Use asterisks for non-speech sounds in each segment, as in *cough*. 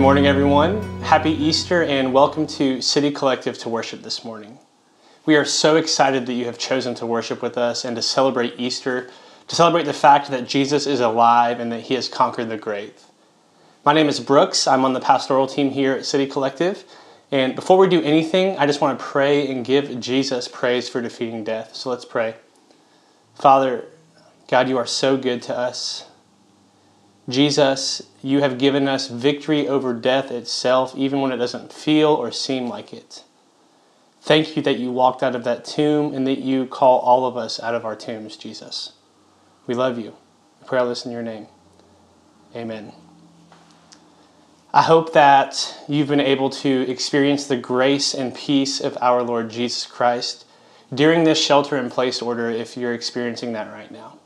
morning, everyone. Happy Easter and welcome to City Collective to worship this morning. We are so excited that you have chosen to worship with us and to celebrate Easter, to celebrate the fact that Jesus is alive and that he has conquered the grave. My name is Brooks. I'm on the pastoral team here at City Collective. And before we do anything, I just want to pray and give Jesus praise for defeating death. So let's pray. Father, God, you are so good to us. Jesus, you have given us victory over death itself, even when it doesn't feel or seem like it. Thank you that you walked out of that tomb and that you call all of us out of our tombs, Jesus. We love you. Pray all this in your name. Amen. I hope that you've been able to experience the grace and peace of our Lord Jesus Christ during this shelter in place order if you're experiencing that right now.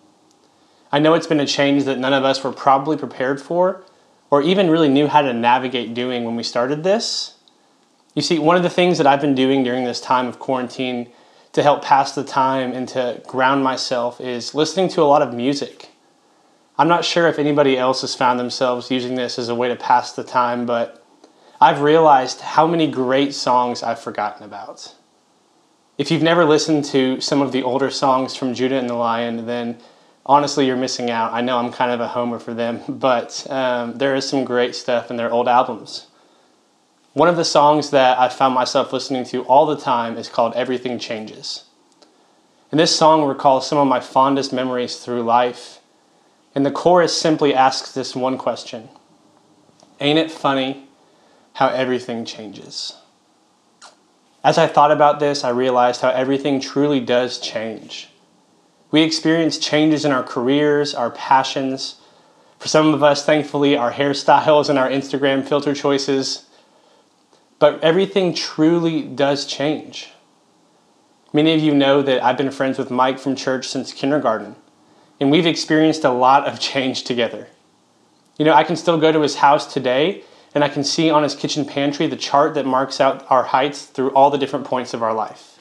I know it's been a change that none of us were probably prepared for or even really knew how to navigate doing when we started this. You see, one of the things that I've been doing during this time of quarantine to help pass the time and to ground myself is listening to a lot of music. I'm not sure if anybody else has found themselves using this as a way to pass the time, but I've realized how many great songs I've forgotten about. If you've never listened to some of the older songs from Judah and the Lion, then honestly, you're missing out. I know I'm kind of a homer for them, *laughs* but um, there is some great stuff in their old albums. One of the songs that I found myself listening to all the time is called Everything Changes. And this song recalls some of my fondest memories through life. And the chorus simply asks this one question Ain't it funny how everything changes? As I thought about this, I realized how everything truly does change. We experience changes in our careers, our passions. For some of us, thankfully, our hairstyles and our Instagram filter choices. But everything truly does change. Many of you know that I've been friends with Mike from church since kindergarten, and we've experienced a lot of change together. You know, I can still go to his house today, and I can see on his kitchen pantry the chart that marks out our heights through all the different points of our life.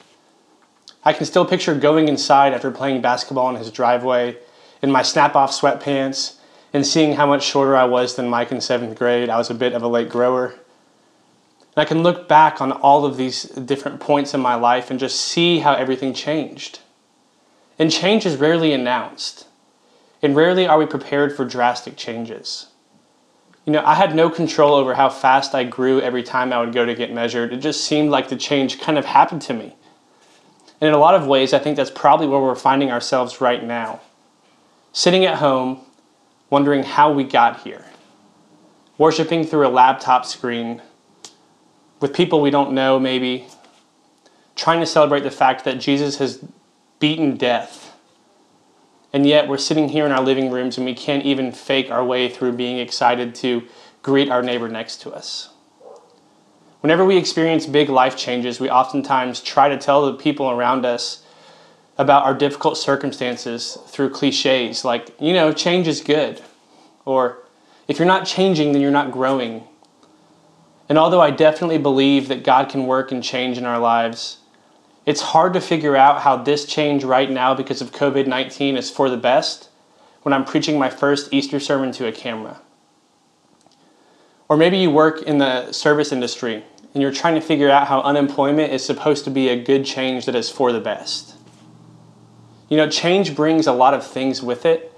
I can still picture going inside after playing basketball in his driveway in my snap off sweatpants and seeing how much shorter I was than Mike in seventh grade. I was a bit of a late grower. And I can look back on all of these different points in my life and just see how everything changed. And change is rarely announced, and rarely are we prepared for drastic changes. You know, I had no control over how fast I grew every time I would go to get measured. It just seemed like the change kind of happened to me. And in a lot of ways, I think that's probably where we're finding ourselves right now. Sitting at home, wondering how we got here. Worshipping through a laptop screen with people we don't know, maybe. Trying to celebrate the fact that Jesus has beaten death. And yet we're sitting here in our living rooms and we can't even fake our way through being excited to greet our neighbor next to us. Whenever we experience big life changes, we oftentimes try to tell the people around us about our difficult circumstances through cliches like, you know, change is good. Or, if you're not changing, then you're not growing. And although I definitely believe that God can work and change in our lives, it's hard to figure out how this change right now because of COVID 19 is for the best when I'm preaching my first Easter sermon to a camera. Or maybe you work in the service industry and you're trying to figure out how unemployment is supposed to be a good change that is for the best. You know, change brings a lot of things with it,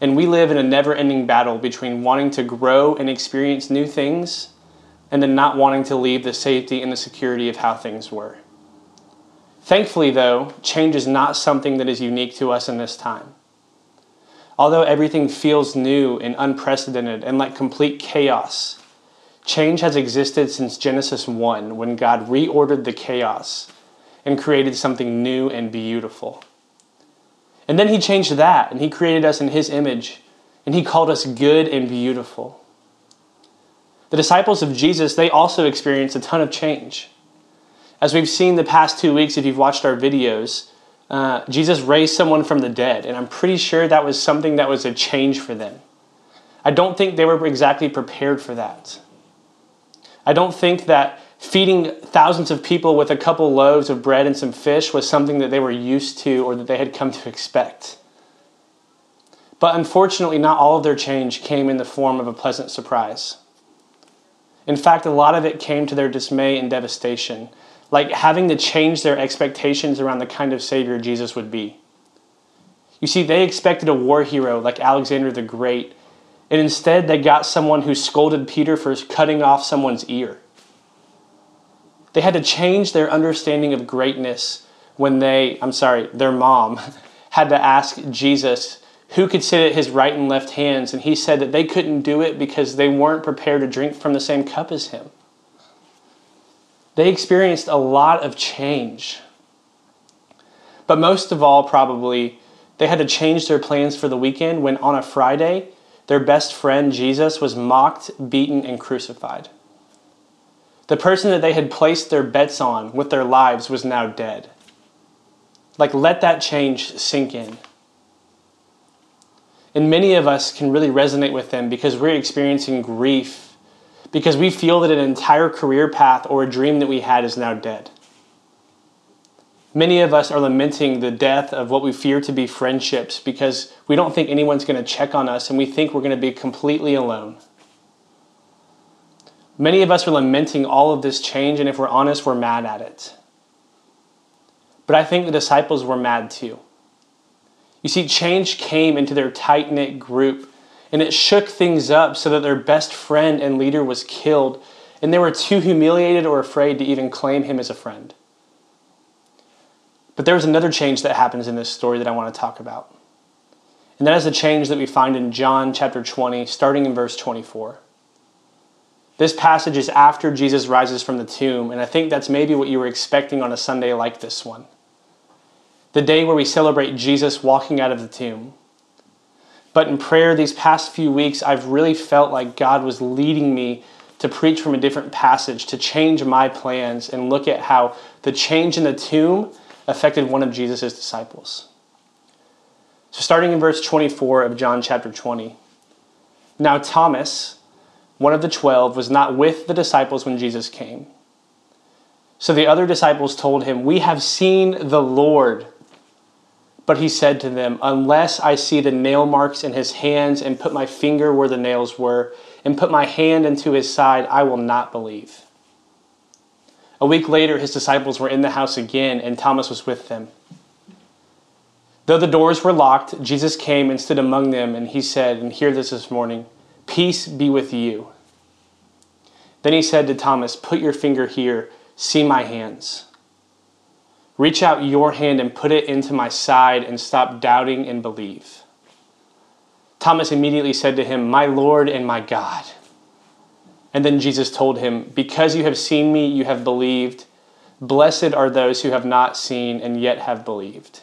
and we live in a never ending battle between wanting to grow and experience new things and then not wanting to leave the safety and the security of how things were. Thankfully, though, change is not something that is unique to us in this time. Although everything feels new and unprecedented and like complete chaos, Change has existed since Genesis 1 when God reordered the chaos and created something new and beautiful. And then he changed that and he created us in his image and he called us good and beautiful. The disciples of Jesus, they also experienced a ton of change. As we've seen the past two weeks, if you've watched our videos, uh, Jesus raised someone from the dead, and I'm pretty sure that was something that was a change for them. I don't think they were exactly prepared for that. I don't think that feeding thousands of people with a couple loaves of bread and some fish was something that they were used to or that they had come to expect. But unfortunately, not all of their change came in the form of a pleasant surprise. In fact, a lot of it came to their dismay and devastation, like having to change their expectations around the kind of Savior Jesus would be. You see, they expected a war hero like Alexander the Great, and instead they got someone who scolded Peter for cutting off someone's ear. They had to change their understanding of greatness when they, I'm sorry, their mom *laughs* had to ask Jesus who could sit at his right and left hands, and he said that they couldn't do it because they weren't prepared to drink from the same cup as him. They experienced a lot of change. But most of all, probably, they had to change their plans for the weekend when on a Friday, their best friend Jesus was mocked, beaten, and crucified. The person that they had placed their bets on with their lives was now dead. Like, let that change sink in. And many of us can really resonate with them because we're experiencing grief, because we feel that an entire career path or a dream that we had is now dead. Many of us are lamenting the death of what we fear to be friendships because we don't think anyone's going to check on us and we think we're going to be completely alone. Many of us are lamenting all of this change, and if we're honest, we're mad at it. But I think the disciples were mad too. You see, change came into their tight knit group and it shook things up so that their best friend and leader was killed, and they were too humiliated or afraid to even claim him as a friend. But there was another change that happens in this story that I want to talk about. And that is the change that we find in John chapter 20, starting in verse 24. This passage is after Jesus rises from the tomb, and I think that's maybe what you were expecting on a Sunday like this one the day where we celebrate Jesus walking out of the tomb. But in prayer these past few weeks, I've really felt like God was leading me to preach from a different passage, to change my plans and look at how the change in the tomb affected one of Jesus' disciples. So, starting in verse 24 of John chapter 20. Now, Thomas, one of the twelve, was not with the disciples when Jesus came. So the other disciples told him, We have seen the Lord. But he said to them, Unless I see the nail marks in his hands and put my finger where the nails were and put my hand into his side, I will not believe. A week later, his disciples were in the house again, and Thomas was with them. Though the doors were locked, Jesus came and stood among them, and he said, and hear this this morning, Peace be with you. Then he said to Thomas, Put your finger here, see my hands. Reach out your hand and put it into my side and stop doubting and believe. Thomas immediately said to him, My Lord and my God. And then Jesus told him, Because you have seen me, you have believed. Blessed are those who have not seen and yet have believed.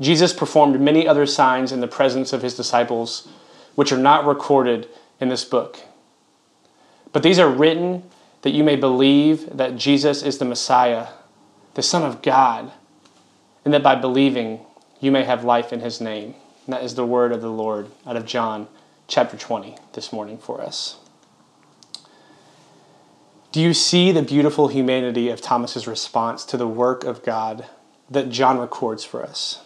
Jesus performed many other signs in the presence of his disciples, which are not recorded in this book. But these are written that you may believe that Jesus is the Messiah the Son of God, and that by believing you may have life in his name. And that is the word of the Lord out of John chapter 20 this morning for us. Do you see the beautiful humanity of Thomas's response to the work of God that John records for us?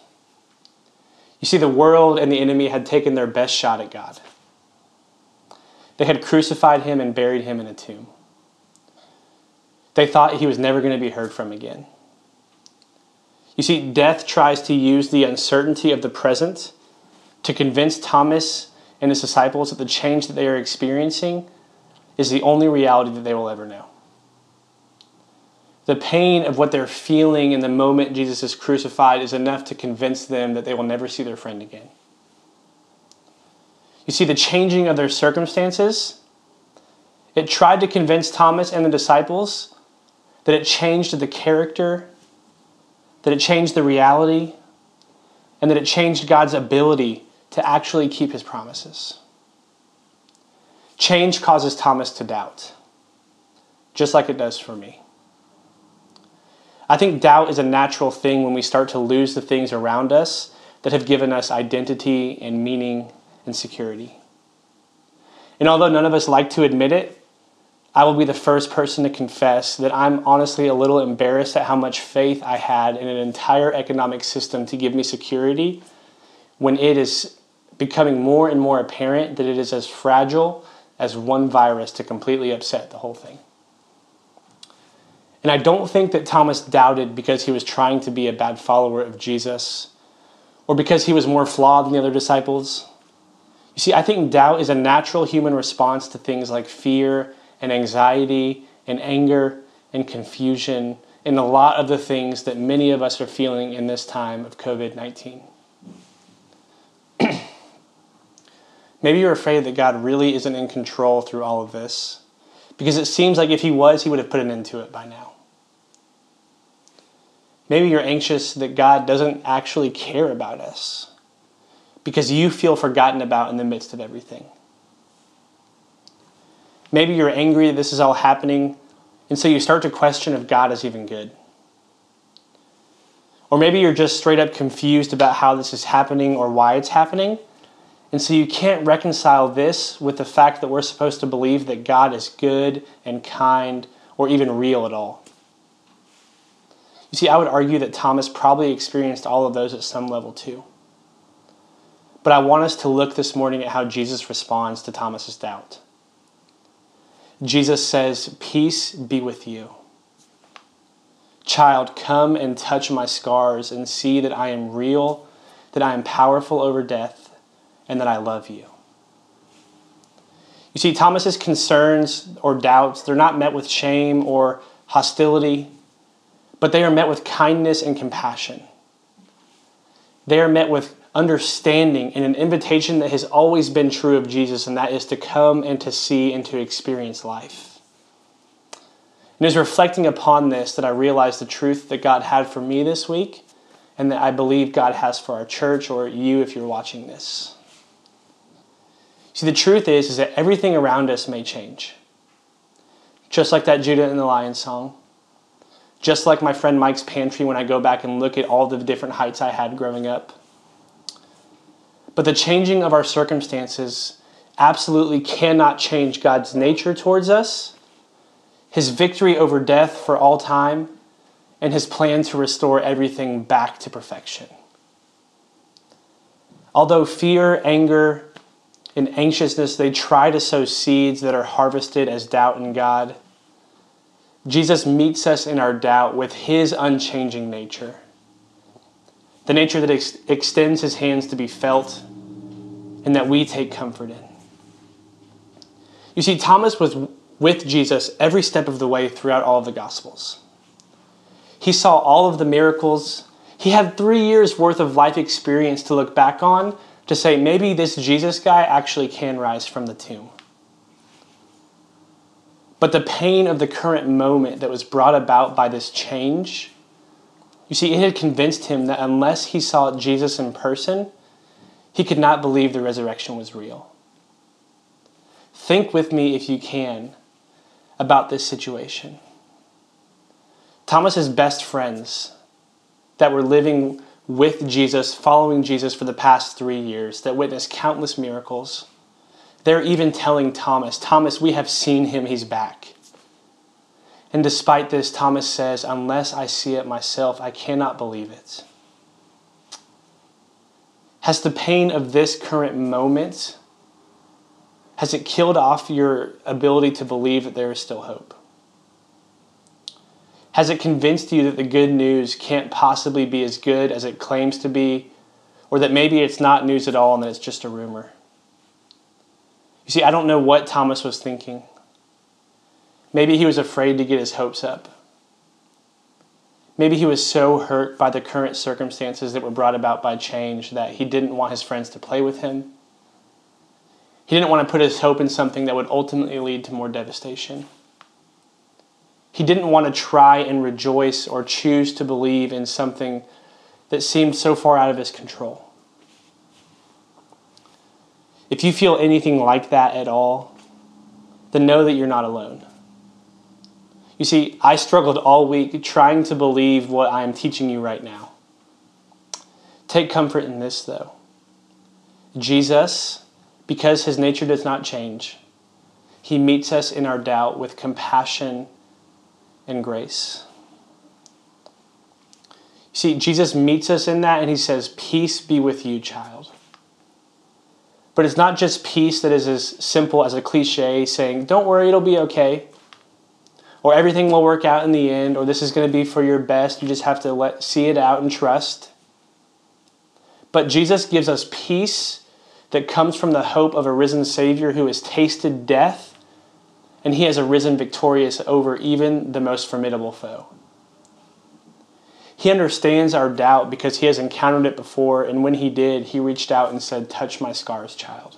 You see, the world and the enemy had taken their best shot at God. They had crucified him and buried him in a tomb. They thought he was never going to be heard from again. You see, death tries to use the uncertainty of the present to convince Thomas and his disciples that the change that they are experiencing is the only reality that they will ever know. The pain of what they're feeling in the moment Jesus is crucified is enough to convince them that they will never see their friend again. You see, the changing of their circumstances, it tried to convince Thomas and the disciples that it changed the character that it changed the reality, and that it changed God's ability to actually keep his promises. Change causes Thomas to doubt, just like it does for me. I think doubt is a natural thing when we start to lose the things around us that have given us identity and meaning and security. And although none of us like to admit it, I will be the first person to confess that I'm honestly a little embarrassed at how much faith I had in an entire economic system to give me security when it is becoming more and more apparent that it is as fragile as one virus to completely upset the whole thing. And I don't think that Thomas doubted because he was trying to be a bad follower of Jesus or because he was more flawed than the other disciples. You see, I think doubt is a natural human response to things like fear and anxiety and anger and confusion and a lot of the things that many of us are feeling in this time of COVID 19. Maybe you're afraid that God really isn't in control through all of this because it seems like if He was, He would have put an end to it by now. Maybe you're anxious that God doesn't actually care about us because you feel forgotten about in the midst of everything. Maybe you're angry that this is all happening, and so you start to question if God is even good. Or maybe you're just straight up confused about how this is happening or why it's happening, and so you can't reconcile this with the fact that we're supposed to believe that God is good and kind or even real at all. You see, I would argue that Thomas probably experienced all of those at some level too. But I want us to look this morning at how Jesus responds to Thomas's doubt. Jesus says, Peace be with you. Child, come and touch my scars and see that I am real, that I am powerful over death, and that I love you. You see, Thomas's concerns or doubts, they're not met with shame or hostility but they are met with kindness and compassion. They are met with understanding and an invitation that has always been true of Jesus, and that is to come and to see and to experience life. And reflecting upon this that I realized the truth that God had for me this week, and that I believe God has for our church or you if you're watching this. See, the truth is, is that everything around us may change. Just like that Judah and the Lion song, just like my friend Mike's pantry when I go back and look at all the different heights I had growing up. But the changing of our circumstances absolutely cannot change God's nature towards us, his victory over death for all time, and his plan to restore everything back to perfection. Although fear, anger, and anxiousness, they try to sow seeds that are harvested as doubt in God Jesus meets us in our doubt with his unchanging nature. The nature that ex- extends his hands to be felt and that we take comfort in. You see, Thomas was with Jesus every step of the way throughout all of the Gospels. He saw all of the miracles. He had three years worth of life experience to look back on to say, maybe this Jesus guy actually can rise from the tomb. But the pain of the current moment that was brought about by this change, you see, it had convinced him that unless he saw Jesus in person, he could not believe the resurrection was real. Think with me, if you can, about this situation. Thomas's best friends that were living with Jesus, following Jesus for the past three years, that witnessed countless miracles they're even telling Thomas, Thomas, we have seen him, he's back. And despite this, Thomas says, Unless I see it myself, I cannot believe it. Has the pain of this current moment has it killed off your ability to believe that there is still hope? Has it convinced you that the good news can't possibly be as good as it claims to be, or that maybe it's not news at all and that it's just a rumor? You see, I don't know what Thomas was thinking. Maybe he was afraid to get his hopes up. Maybe he was so hurt by the current circumstances that were brought about by change that he didn't want his friends to play with him. He didn't want to put his hope in something that would ultimately lead to more devastation. He didn't want to try and rejoice or choose to believe in something that seemed so far out of his control. If you feel anything like that at all, then know that you're not alone. You see, I struggled all week trying to believe what I am teaching you right now. Take comfort in this, though. Jesus, because his nature does not change, he meets us in our doubt with compassion and grace. You see, Jesus meets us in that and he says, Peace be with you, child. But it's not just peace that is as simple as a cliche saying, don't worry, it'll be okay. Or everything will work out in the end, or this is going to be for your best. You just have to let see it out and trust. But Jesus gives us peace that comes from the hope of a risen Savior who has tasted death, and he has arisen victorious over even the most formidable foe. He understands our doubt because he has encountered it before, and when he did, he reached out and said, Touch my scars, child.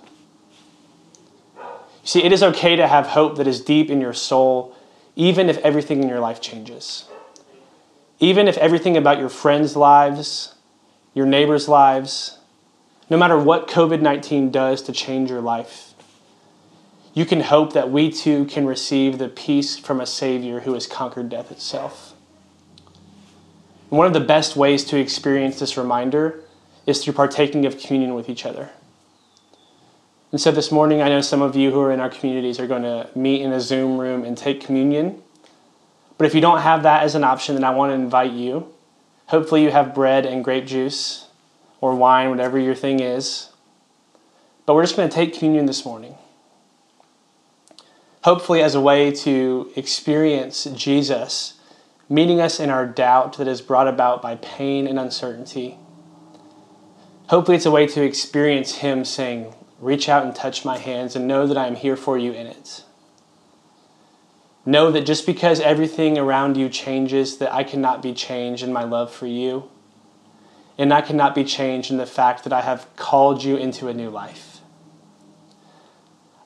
You see, it is okay to have hope that is deep in your soul, even if everything in your life changes. Even if everything about your friends' lives, your neighbors' lives, no matter what COVID 19 does to change your life, you can hope that we too can receive the peace from a Savior who has conquered death itself. And one of the best ways to experience this reminder is through partaking of communion with each other. And so this morning, I know some of you who are in our communities are going to meet in a Zoom room and take communion. But if you don't have that as an option, then I want to invite you. Hopefully, you have bread and grape juice or wine, whatever your thing is. But we're just going to take communion this morning. Hopefully, as a way to experience Jesus meeting us in our doubt that is brought about by pain and uncertainty. Hopefully, it's a way to experience Him saying, Reach out and touch my hands and know that I am here for you in it. Know that just because everything around you changes, that I cannot be changed in my love for you. And I cannot be changed in the fact that I have called you into a new life.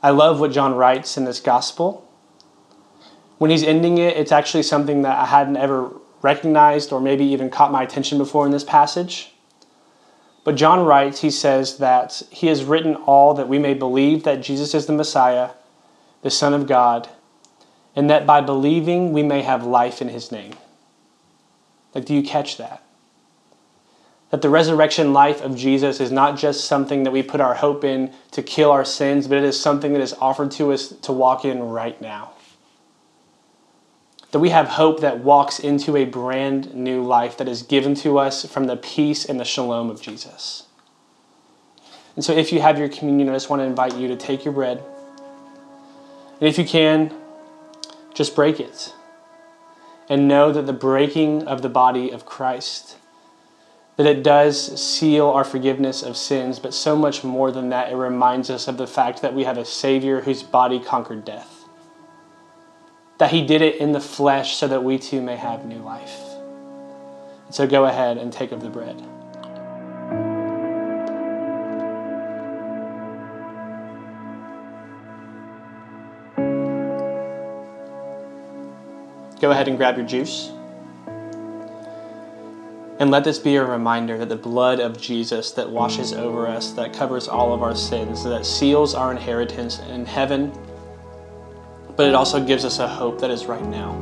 I love what John writes in this gospel when he's ending it, it's actually something that I hadn't ever recognized or maybe even caught my attention before in this passage. But John writes, he says that he has written all that we may believe that Jesus is the Messiah, the Son of God, and that by believing we may have life in his name. Like, do you catch that? That the resurrection life of Jesus is not just something that we put our hope in to kill our sins, but it is something that is offered to us to walk in right now that we have hope that walks into a brand new life that is given to us from the peace and the shalom of Jesus. And so, if you have your communion, I just want to invite you to take your bread. And if you can, just break it. And know that the breaking of the body of Christ, that it does seal our forgiveness of sins, but so much more than that, it reminds us of the fact that we have a Savior whose body conquered death that he did it in the flesh so that we too may have new life. So go ahead and take of the bread. Go ahead and grab your juice. And let this be a reminder that the blood of Jesus that washes over us, that covers all of our sins, that seals our inheritance in heaven but it also gives us a hope that is right now.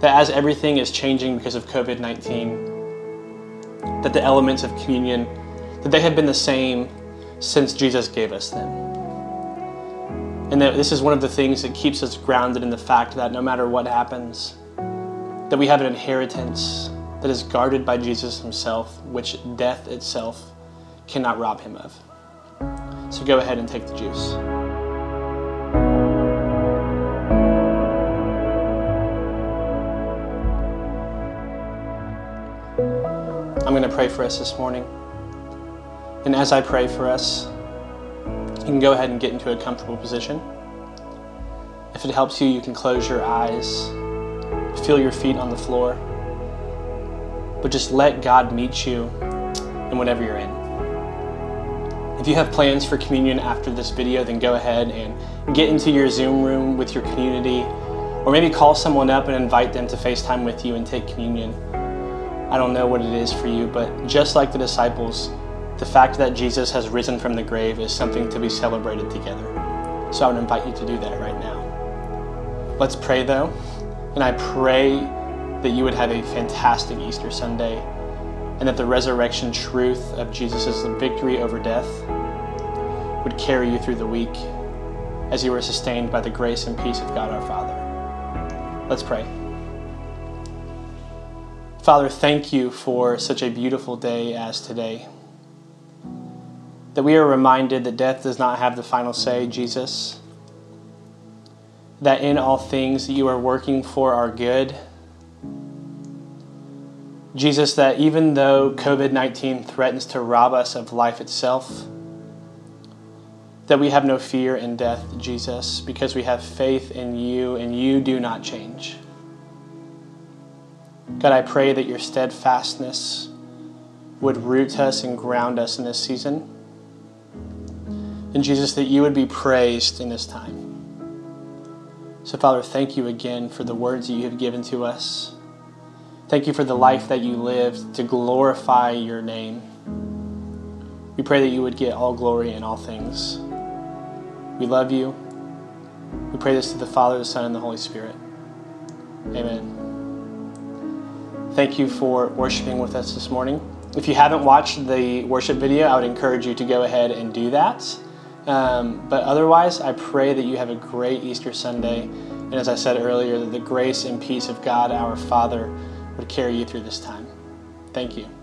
That as everything is changing because of COVID 19, that the elements of communion, that they have been the same since Jesus gave us them. And that this is one of the things that keeps us grounded in the fact that no matter what happens, that we have an inheritance that is guarded by Jesus himself, which death itself cannot rob him of. So go ahead and take the juice. I'm going to pray for us this morning. And as I pray for us, you can go ahead and get into a comfortable position. If it helps you, you can close your eyes, feel your feet on the floor, but just let God meet you in whatever you're in. If you have plans for communion after this video, then go ahead and get into your Zoom room with your community, or maybe call someone up and invite them to FaceTime with you and take communion. I don't know what it is for you, but just like the disciples, the fact that Jesus has risen from the grave is something to be celebrated together. So I would invite you to do that right now. Let's pray though, and I pray that you would have a fantastic Easter Sunday and that the resurrection truth of Jesus' victory over death would carry you through the week as you are sustained by the grace and peace of God our Father. Let's pray. Father, thank you for such a beautiful day as today. that we are reminded that death does not have the final say, Jesus. That in all things that you are working for our good. Jesus, that even though COVID 19 threatens to rob us of life itself, that we have no fear in death, Jesus, because we have faith in you and you do not change. God, I pray that your steadfastness would root us and ground us in this season. And Jesus, that you would be praised in this time. So, Father, thank you again for the words that you have given to us. Thank you for the life that you lived to glorify your name. We pray that you would get all glory in all things. We love you. We pray this to the Father, the Son, and the Holy Spirit. Amen. Thank you for worshiping with us this morning. If you haven't watched the worship video, I would encourage you to go ahead and do that. Um, but otherwise, I pray that you have a great Easter Sunday. And as I said earlier, that the grace and peace of God, our Father, would carry you through this time. Thank you.